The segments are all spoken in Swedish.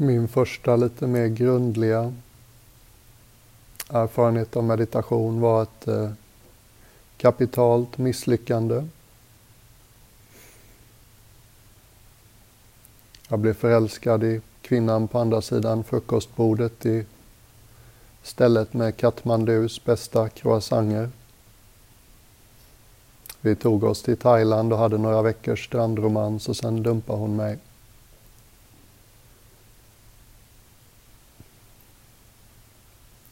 Min första lite mer grundliga erfarenhet av meditation var ett eh, kapitalt misslyckande. Jag blev förälskad i kvinnan på andra sidan frukostbordet i stället med Katmandus bästa croissanter. Vi tog oss till Thailand och hade några veckors strandromans och sen dumpade hon mig.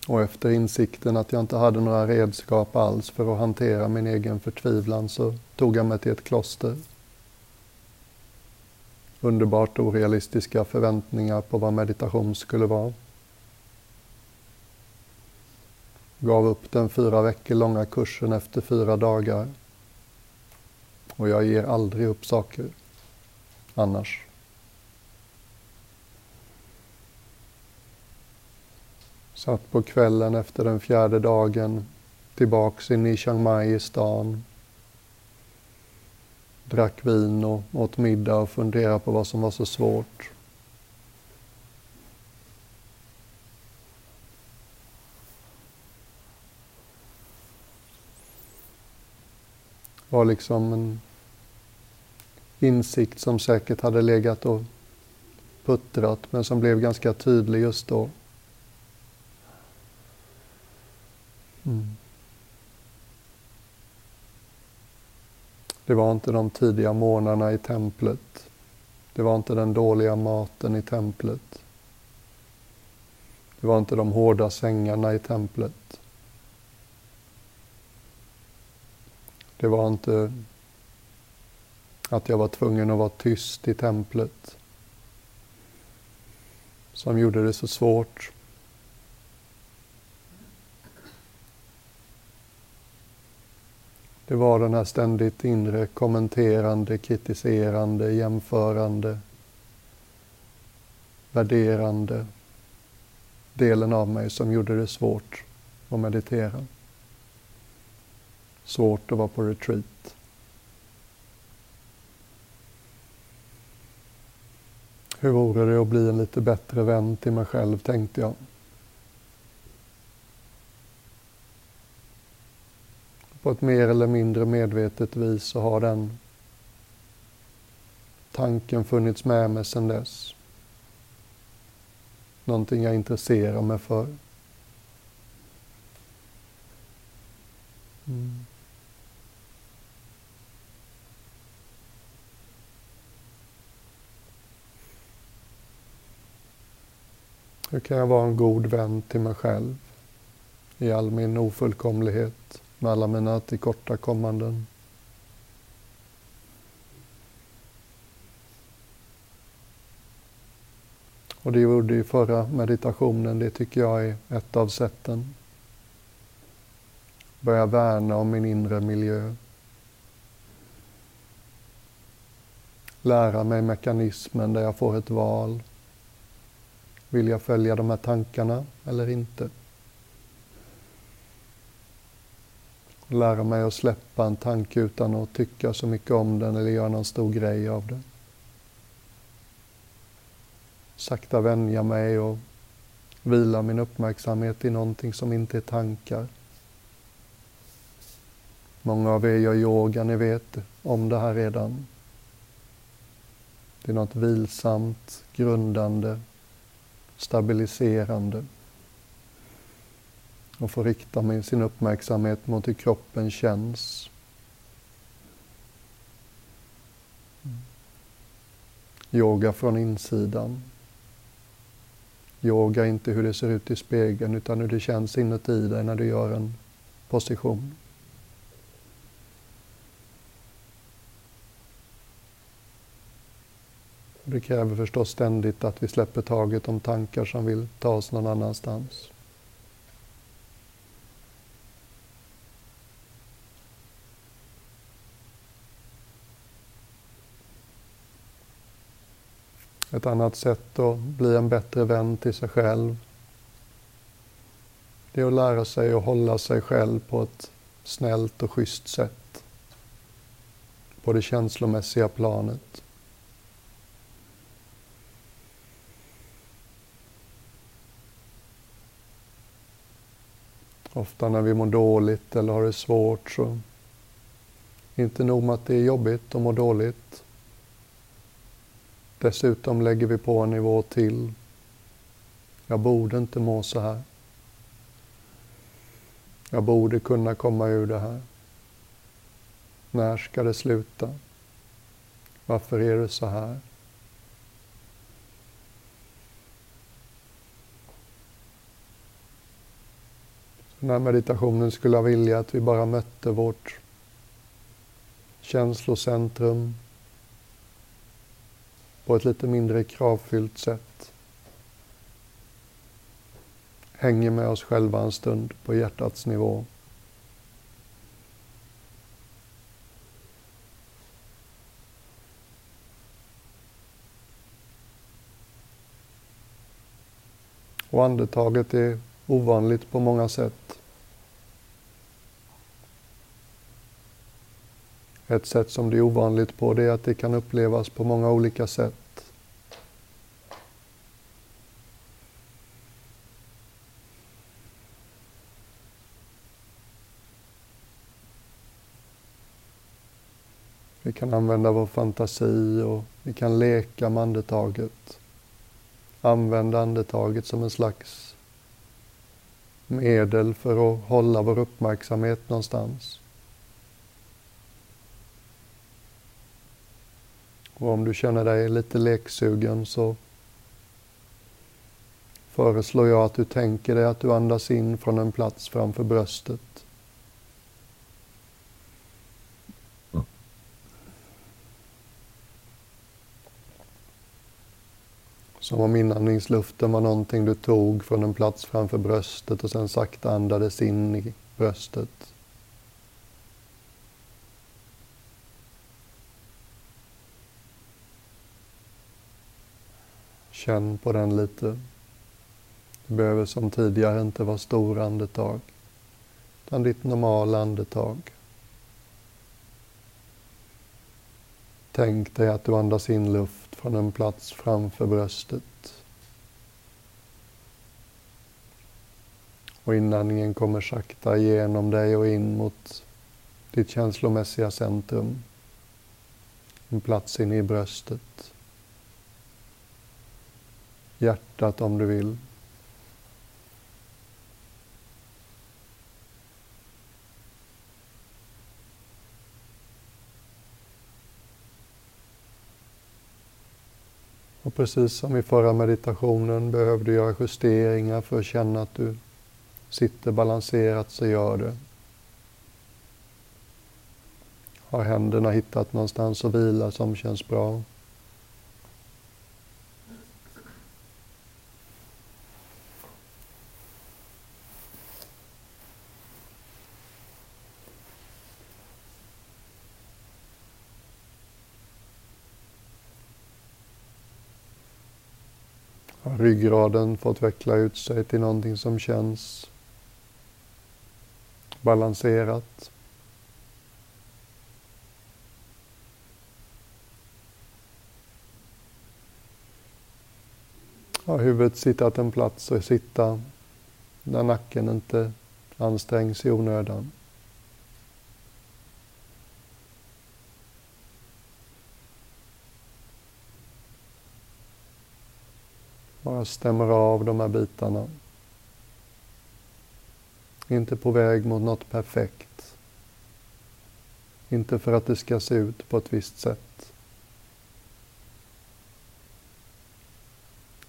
Och efter insikten att jag inte hade några redskap alls för att hantera min egen förtvivlan så tog jag mig till ett kloster. Underbart orealistiska förväntningar på vad meditation skulle vara. Gav upp den fyra veckor långa kursen efter fyra dagar. Och jag ger aldrig upp saker annars. Satt på kvällen efter den fjärde dagen tillbaks in i Chiang Mai i stan. Drack vin och åt middag och funderade på vad som var så svårt. var liksom en insikt som säkert hade legat och puttrat men som blev ganska tydlig just då. Mm. Det var inte de tidiga morgnarna i templet. Det var inte den dåliga maten i templet. Det var inte de hårda sängarna i templet. Det var inte att jag var tvungen att vara tyst i templet som gjorde det så svårt. Det var den här ständigt inre kommenterande, kritiserande, jämförande, värderande delen av mig som gjorde det svårt att meditera. Svårt att vara på retreat. Hur vore det att bli en lite bättre vän till mig själv, tänkte jag. På ett mer eller mindre medvetet vis så har den tanken funnits med mig sedan dess. Någonting jag intresserar mig för. Mm. Hur kan jag vara en god vän till mig själv i all min ofullkomlighet, med alla mina tillkortakommanden? Och det gjorde i förra meditationen, det tycker jag är ett av sätten. Börja värna om min inre miljö. Lära mig mekanismen där jag får ett val. Vill jag följa de här tankarna eller inte? Lära mig att släppa en tanke utan att tycka så mycket om den eller göra någon stor grej av den. Sakta vänja mig och vila min uppmärksamhet i någonting som inte är tankar. Många av er gör yoga, ni vet om det här redan. Det är något vilsamt, grundande, stabiliserande och få rikta med sin uppmärksamhet mot hur kroppen känns. Yoga från insidan. Yoga inte hur det ser ut i spegeln utan hur det känns inuti dig när du gör en position. Det kräver förstås ständigt att vi släpper taget om tankar som vill ta oss någon annanstans. ett annat sätt att bli en bättre vän till sig själv. Det är att lära sig att hålla sig själv på ett snällt och schysst sätt. På det känslomässiga planet. Ofta när vi mår dåligt eller har det svårt så inte nog med att det är jobbigt att må dåligt Dessutom lägger vi på en nivå till. Jag borde inte må så här. Jag borde kunna komma ur det här. När ska det sluta? Varför är det så här? Den här meditationen skulle jag vilja att vi bara mötte vårt känslocentrum på ett lite mindre kravfyllt sätt. Hänger med oss själva en stund på hjärtats nivå. Och andetaget är ovanligt på många sätt. Ett sätt som det är ovanligt på det är att det kan upplevas på många olika sätt. Vi kan använda vår fantasi och vi kan leka med andetaget. Använda andetaget som en slags medel för att hålla vår uppmärksamhet någonstans. Och om du känner dig lite leksugen så föreslår jag att du tänker dig att du andas in från en plats framför bröstet. Som om inandningsluften var någonting du tog från en plats framför bröstet och sen sakta andades in i bröstet. Känn på den lite. Det behöver som tidigare inte vara stora andetag, utan ditt normala andetag. Tänk dig att du andas in luft från en plats framför bröstet. Och inandningen kommer sakta igenom dig och in mot ditt känslomässiga centrum. En plats inne i bröstet hjärtat om du vill. Och precis som i förra meditationen behöver du göra justeringar för att känna att du sitter balanserat, så gör det. Har händerna hittat någonstans att vila som känns bra? Har ryggraden fått veckla ut sig till någonting som känns balanserat. Har huvudet hittat en plats att sitta där nacken inte ansträngs i onödan. Bara stämmer av de här bitarna. Inte på väg mot något perfekt. Inte för att det ska se ut på ett visst sätt.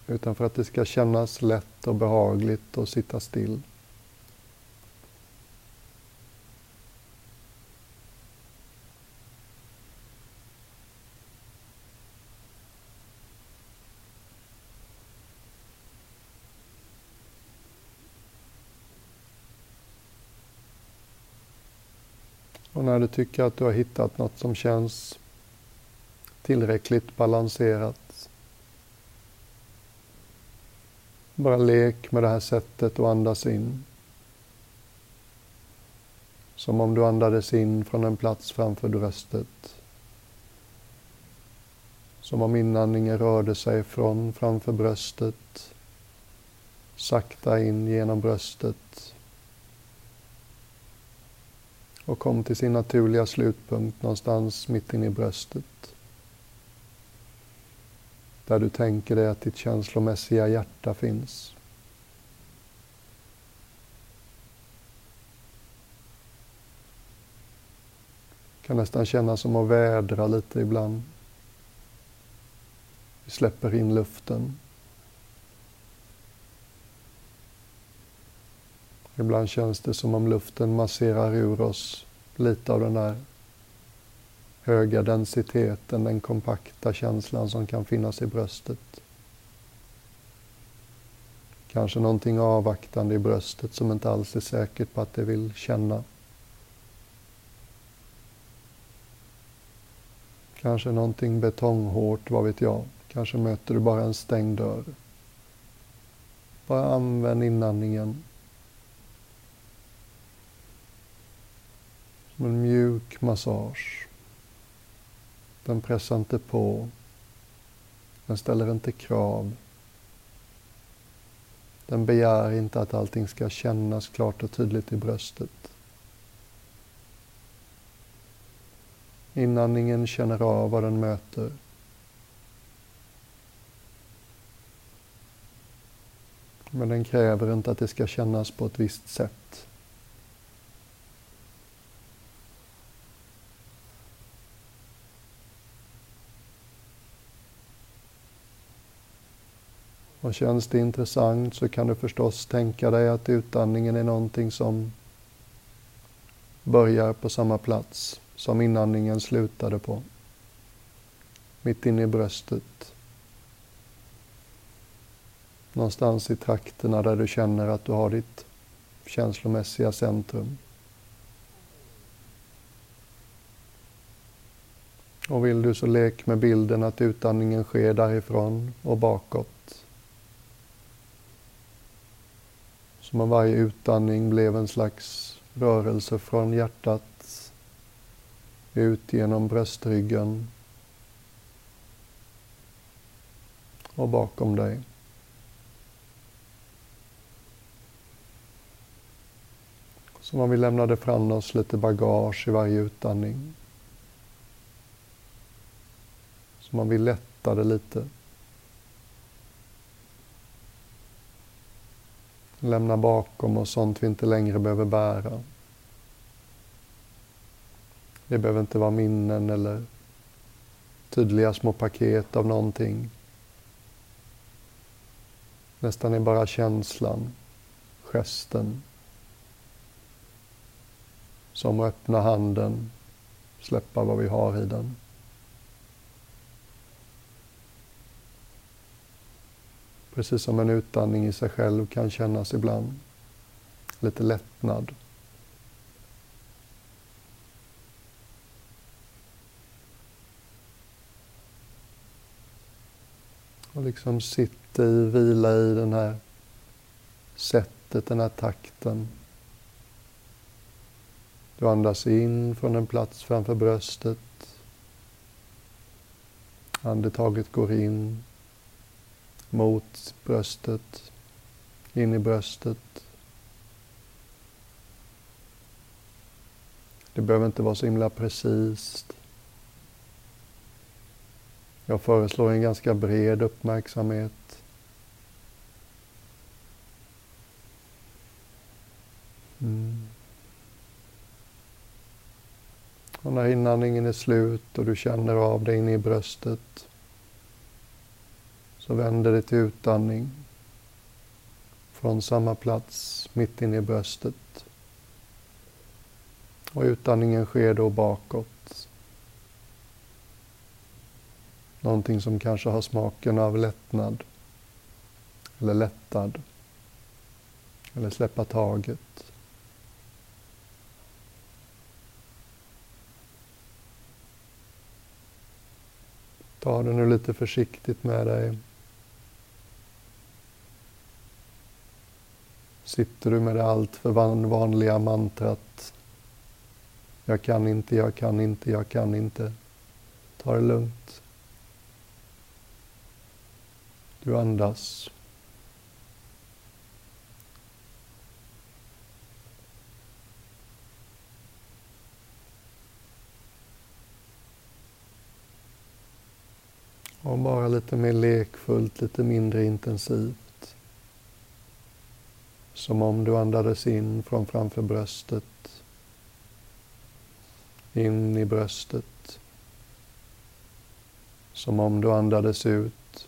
Utan för att det ska kännas lätt och behagligt att sitta still. Och när du tycker att du har hittat något som känns tillräckligt balanserat. Bara lek med det här sättet att andas in. Som om du andades in från en plats framför bröstet. Som om inandningen rörde sig från framför bröstet, sakta in genom bröstet och kom till sin naturliga slutpunkt någonstans mitt inne i bröstet. Där du tänker dig att ditt känslomässiga hjärta finns. Det kan nästan kännas som att vädra lite ibland. Vi släpper in luften. Ibland känns det som om luften masserar ur oss lite av den där höga densiteten, den kompakta känslan som kan finnas i bröstet. Kanske någonting avvaktande i bröstet som inte alls är säkert på att det vill känna. Kanske någonting betonghårt, vad vet jag. Kanske möter du bara en stängd dörr. Bara använd inandningen Som en mjuk massage. Den pressar inte på. Den ställer inte krav. Den begär inte att allting ska kännas klart och tydligt i bröstet. Inandningen känner av vad den möter. Men den kräver inte att det ska kännas på ett visst sätt. Och känns det intressant så kan du förstås tänka dig att utandningen är någonting som börjar på samma plats som inandningen slutade på. Mitt inne i bröstet. Någonstans i trakterna där du känner att du har ditt känslomässiga centrum. Och vill du så lek med bilden att utandningen sker därifrån och bakåt. Som om varje utandning blev en slags rörelse från hjärtat ut genom bröstryggen och bakom dig. Som om vi lämnade fram oss lite bagage i varje utandning. Som om vi lättade lite. Lämna bakom oss sånt vi inte längre behöver bära. Det behöver inte vara minnen eller tydliga små paket av någonting. Nästan är bara känslan, gesten. Som att öppna handen, släppa vad vi har i den. Precis som en utandning i sig själv kan kännas ibland. Lite lättnad. Och liksom sitta i, vila i den här sättet, den här takten. Du andas in från en plats framför bröstet. Andetaget går in mot bröstet, in i bröstet. Det behöver inte vara så himla precis. Jag föreslår en ganska bred uppmärksamhet. Mm. Och när inandningen är slut och du känner av det inne i bröstet så vänder det till utandning från samma plats mitt inne i bröstet. Och utandningen sker då bakåt. Någonting som kanske har smaken av lättnad eller lättad eller släppa taget. Ta det nu lite försiktigt med dig. sitter du med det allt för vanliga mantrat. Jag kan inte, jag kan inte, jag kan inte. Ta det lugnt. Du andas. Och bara lite mer lekfullt, lite mindre intensivt. Som om du andades in från framför bröstet. In i bröstet. Som om du andades ut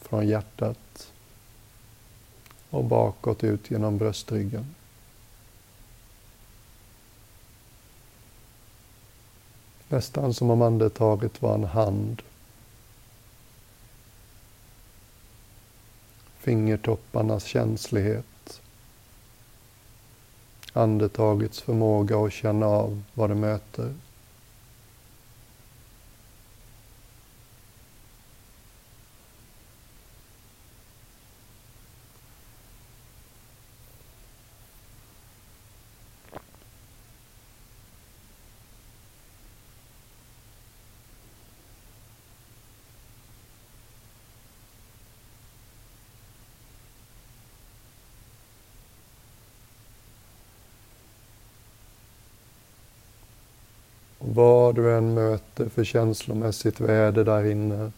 från hjärtat och bakåt ut genom bröstryggen. Nästan som om andetaget var en hand. Fingertopparnas känslighet. Andetagets förmåga att känna av vad det möter. Vad du än möter för känslomässigt väder där inne.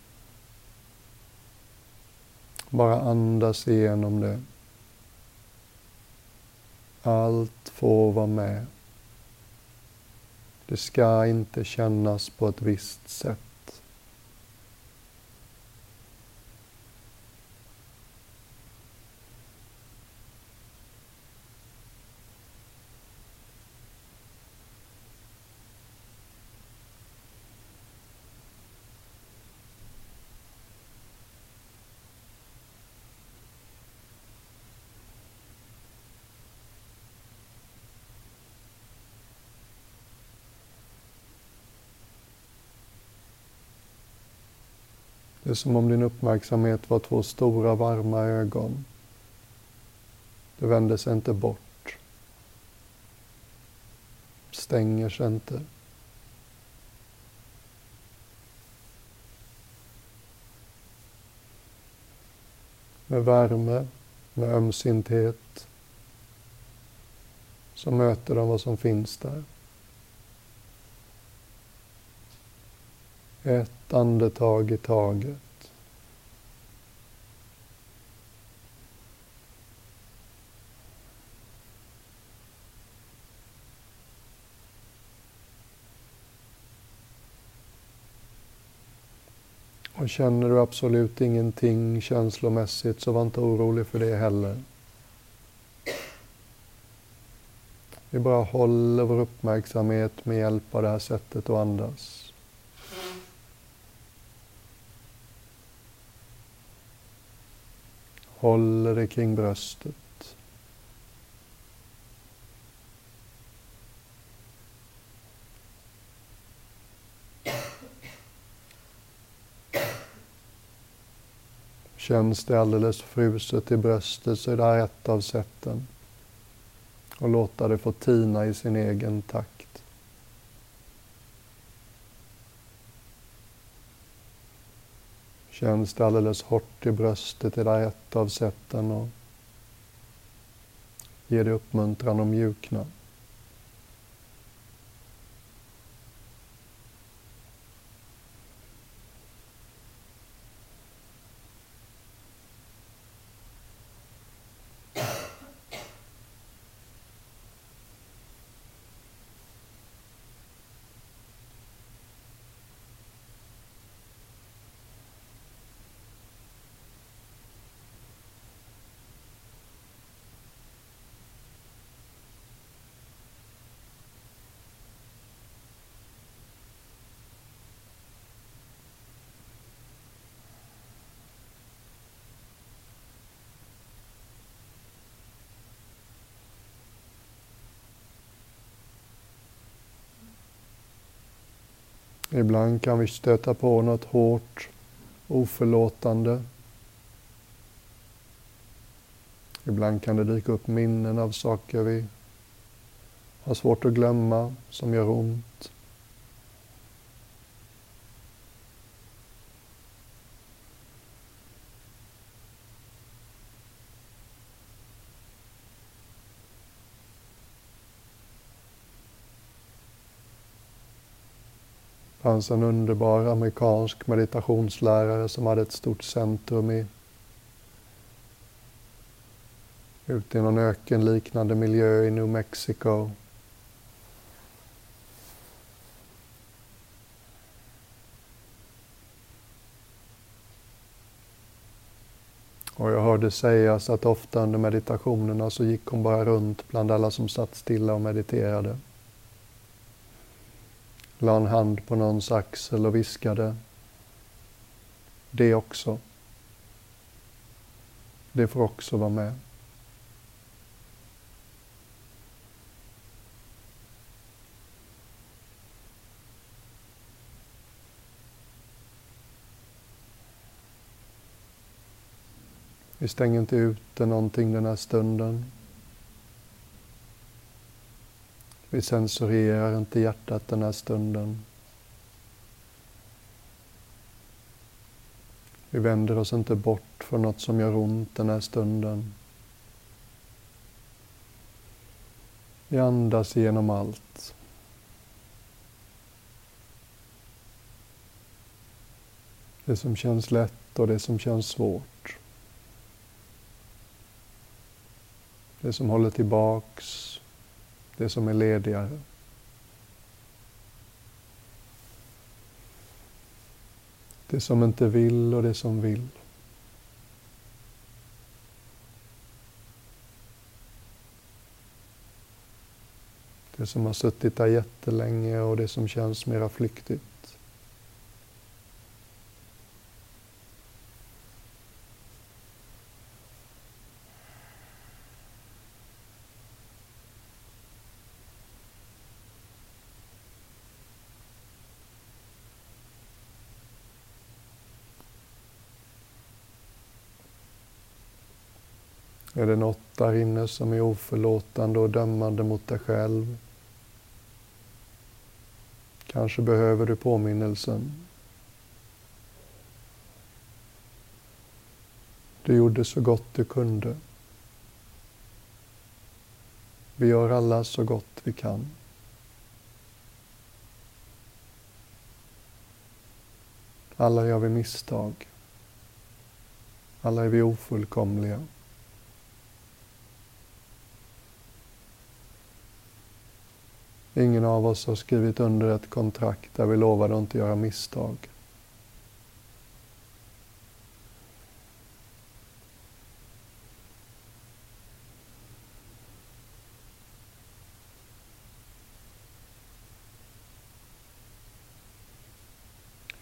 Bara andas igenom det. Allt får vara med. Det ska inte kännas på ett visst sätt. Det är som om din uppmärksamhet var två stora varma ögon. Det vänder sig inte bort. Stänger sig inte. Med värme, med ömsinthet så möter de vad som finns där. Ett andetag i taget. Och känner du absolut ingenting känslomässigt så var inte orolig för det heller. Vi bara håller vår uppmärksamhet med hjälp av det här sättet att andas. Håller det kring bröstet. Känns det alldeles fruset i bröstet så är det här ett av sätten. Och låta det få tina i sin egen takt. Känns det alldeles hårt i bröstet är det ett av sätten att ge dig uppmuntran och mjukna. Ibland kan vi stöta på något hårt, oförlåtande. Ibland kan det dyka upp minnen av saker vi har svårt att glömma, som gör ont. Fanns en underbar amerikansk meditationslärare som hade ett stort centrum i ute i någon ökenliknande miljö i New Mexico. Och jag hörde sägas att ofta under meditationerna så gick hon bara runt bland alla som satt stilla och mediterade. La en hand på någons axel och viskade. Det också. Det får också vara med. Vi stänger inte ute någonting den här stunden. Vi censurerar inte hjärtat den här stunden. Vi vänder oss inte bort från något som gör ont den här stunden. Vi andas genom allt. Det som känns lätt och det som känns svårt. Det som håller tillbaks, det som är ledigare. Det som inte vill och det som vill. Det som har suttit där jättelänge och det som känns mera flyktigt. Är det något där inne som är oförlåtande och dömande mot dig själv? Kanske behöver du påminnelsen. Du gjorde så gott du kunde. Vi gör alla så gott vi kan. Alla gör vi misstag. Alla är vi ofullkomliga. Ingen av oss har skrivit under ett kontrakt där vi lovade att inte göra misstag.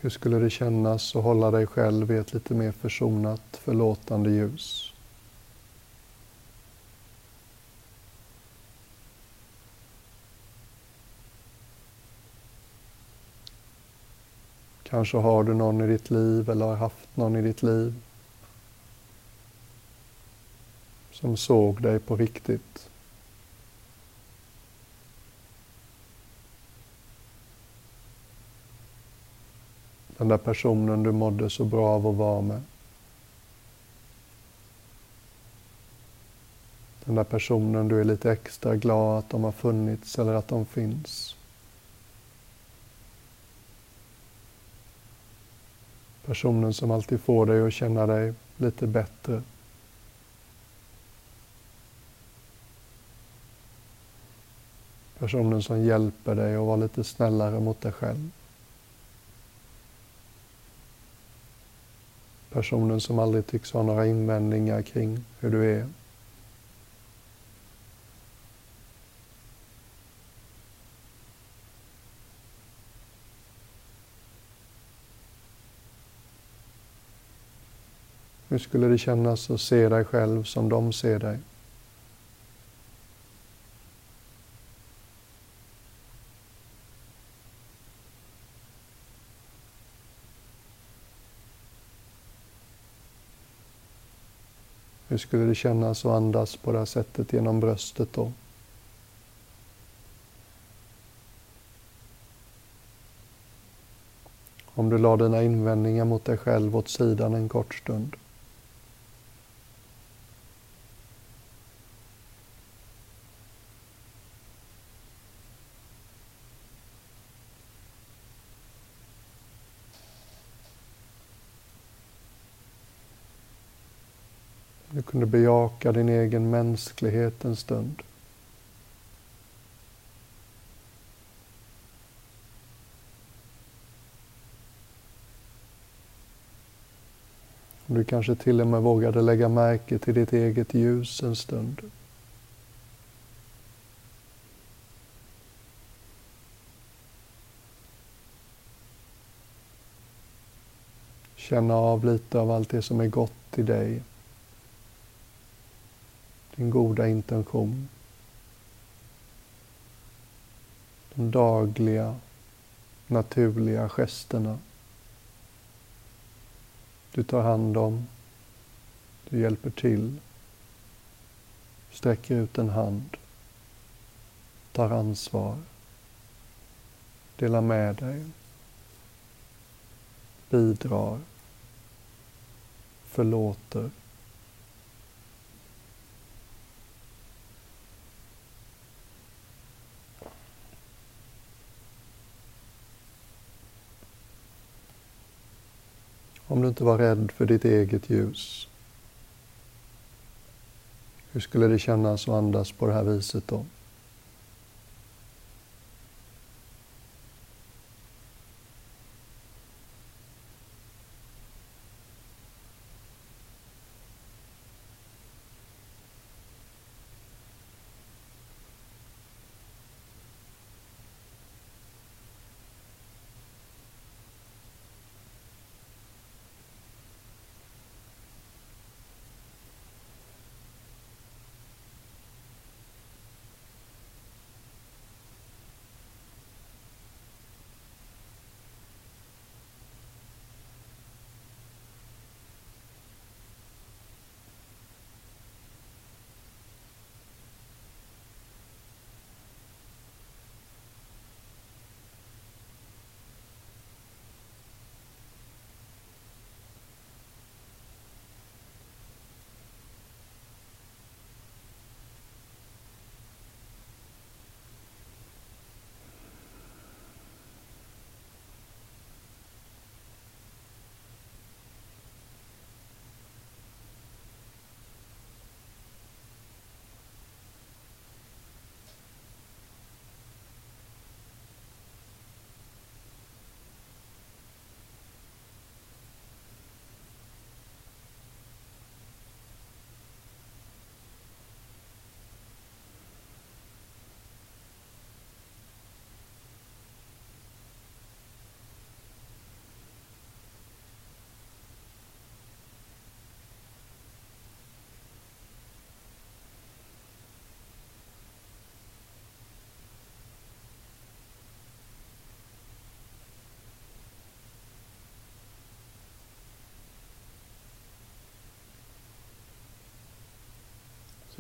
Hur skulle det kännas att hålla dig själv i ett lite mer försonat, förlåtande ljus? Kanske har du någon i ditt liv eller har haft någon i ditt liv som såg dig på riktigt. Den där personen du mådde så bra av att vara med. Den där personen du är lite extra glad att de har funnits eller att de finns. Personen som alltid får dig att känna dig lite bättre. Personen som hjälper dig att vara lite snällare mot dig själv. Personen som aldrig tycks ha några invändningar kring hur du är. Hur skulle det kännas att se dig själv som de ser dig? Hur skulle det kännas att andas på det här sättet genom bröstet då? Om du la dina invändningar mot dig själv åt sidan en kort stund. Du kunde bejaka din egen mänsklighet en stund. Du kanske till och med vågade lägga märke till ditt eget ljus en stund. Känna av lite av allt det som är gott i dig. Din goda intention. De dagliga, naturliga gesterna. Du tar hand om, du hjälper till, sträcker ut en hand, tar ansvar, delar med dig, bidrar, förlåter. Om du inte var rädd för ditt eget ljus. Hur skulle det kännas att andas på det här viset då?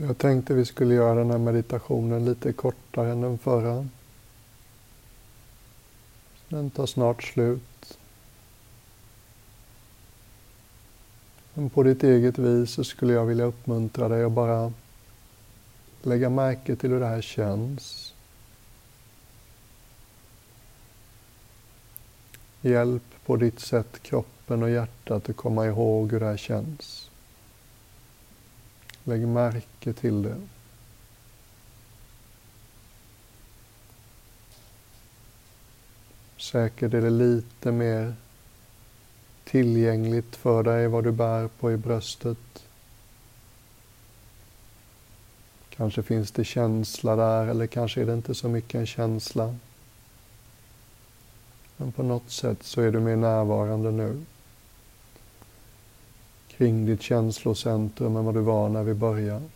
Jag tänkte vi skulle göra den här meditationen lite kortare än den förra. Den tar snart slut. Men på ditt eget vis så skulle jag vilja uppmuntra dig att bara lägga märke till hur det här känns. Hjälp på ditt sätt kroppen och hjärtat att komma ihåg hur det här känns. Lägg märke till det. Säkert är det lite mer tillgängligt för dig vad du bär på i bröstet. Kanske finns det känsla där eller kanske är det inte så mycket en känsla. Men på något sätt så är du mer närvarande nu kring ditt känslocentrum än vad du var när vi började.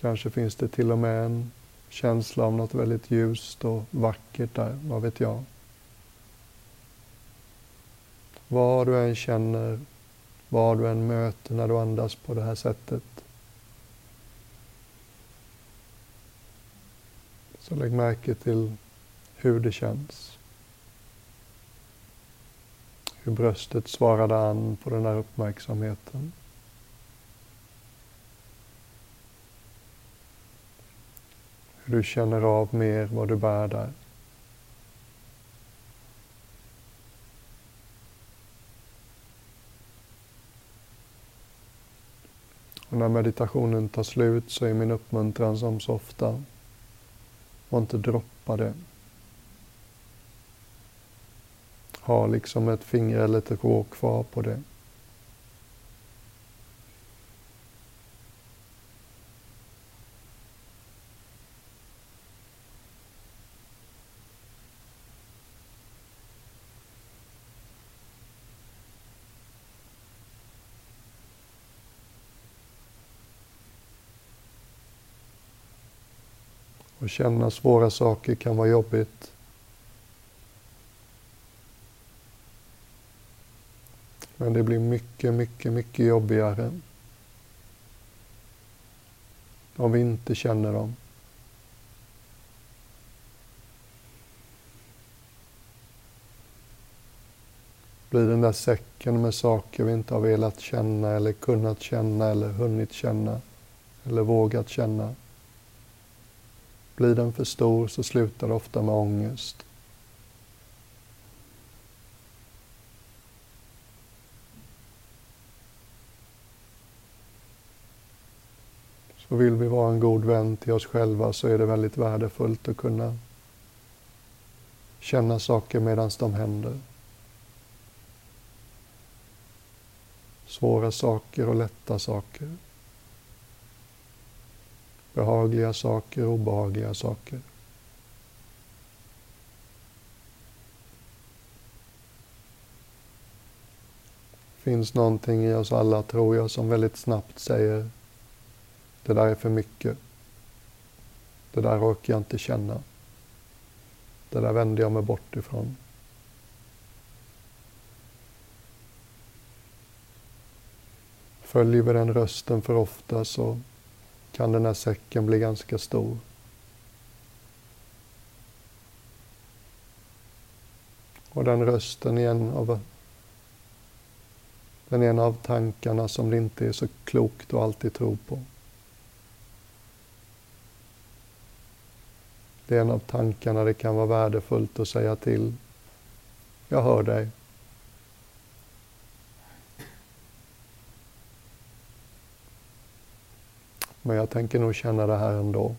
Kanske finns det till och med en känsla av något väldigt ljust och vackert där, vad vet jag. Vad du än känner, vad du än möter när du andas på det här sättet. Så lägg märke till hur det känns. Hur bröstet svarade an på den här uppmärksamheten. Hur du känner av mer vad du bär där. Och när meditationen tar slut så är min uppmuntran som så ofta, var inte droppa det. Ha liksom ett finger eller ett rå kvar på det. Och känna svåra saker kan vara jobbigt. Men det blir mycket, mycket, mycket jobbigare om vi inte känner dem. blir den där säcken med saker vi inte har velat känna eller kunnat känna eller hunnit känna eller vågat känna. Blir den för stor så slutar det ofta med ångest. Och vill vi vara en god vän till oss själva så är det väldigt värdefullt att kunna känna saker medan de händer. Svåra saker och lätta saker. Behagliga saker och obehagliga saker. Det finns någonting i oss alla, tror jag, som väldigt snabbt säger det där är för mycket. Det där orkar jag inte känna. Det där vänder jag mig bort ifrån. Följer vi den rösten för ofta så kan den här säcken bli ganska stor. Och den rösten är en av, den är en av tankarna som det inte är så klokt att alltid tro på. Det är en av tankarna det kan vara värdefullt att säga till. Jag hör dig. Men jag tänker nog känna det här ändå.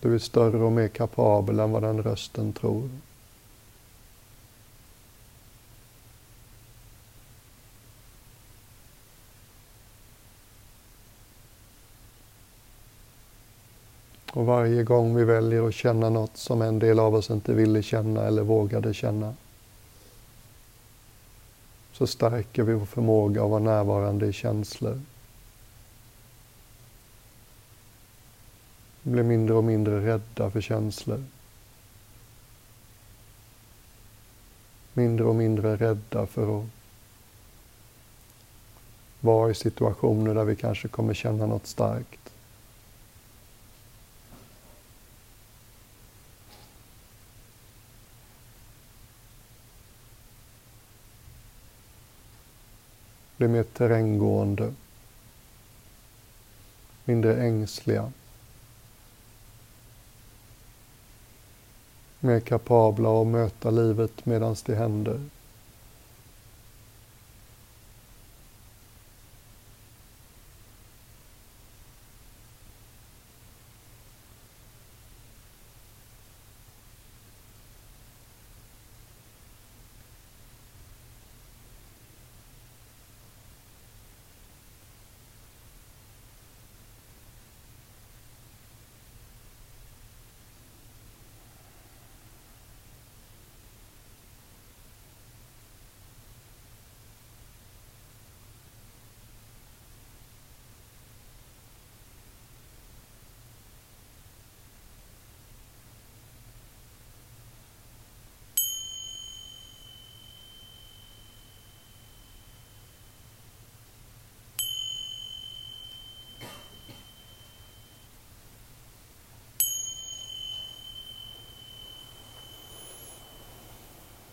Du är större och mer kapabel än vad den rösten tror. Och varje gång vi väljer att känna något som en del av oss inte ville känna eller vågade känna så stärker vi vår förmåga att vara närvarande i känslor. Vi blir mindre och mindre rädda för känslor. Mindre och mindre rädda för att vara i situationer där vi kanske kommer känna något starkt. Blir mer terränggående, mindre ängsliga, mer kapabla att möta livet medan det händer.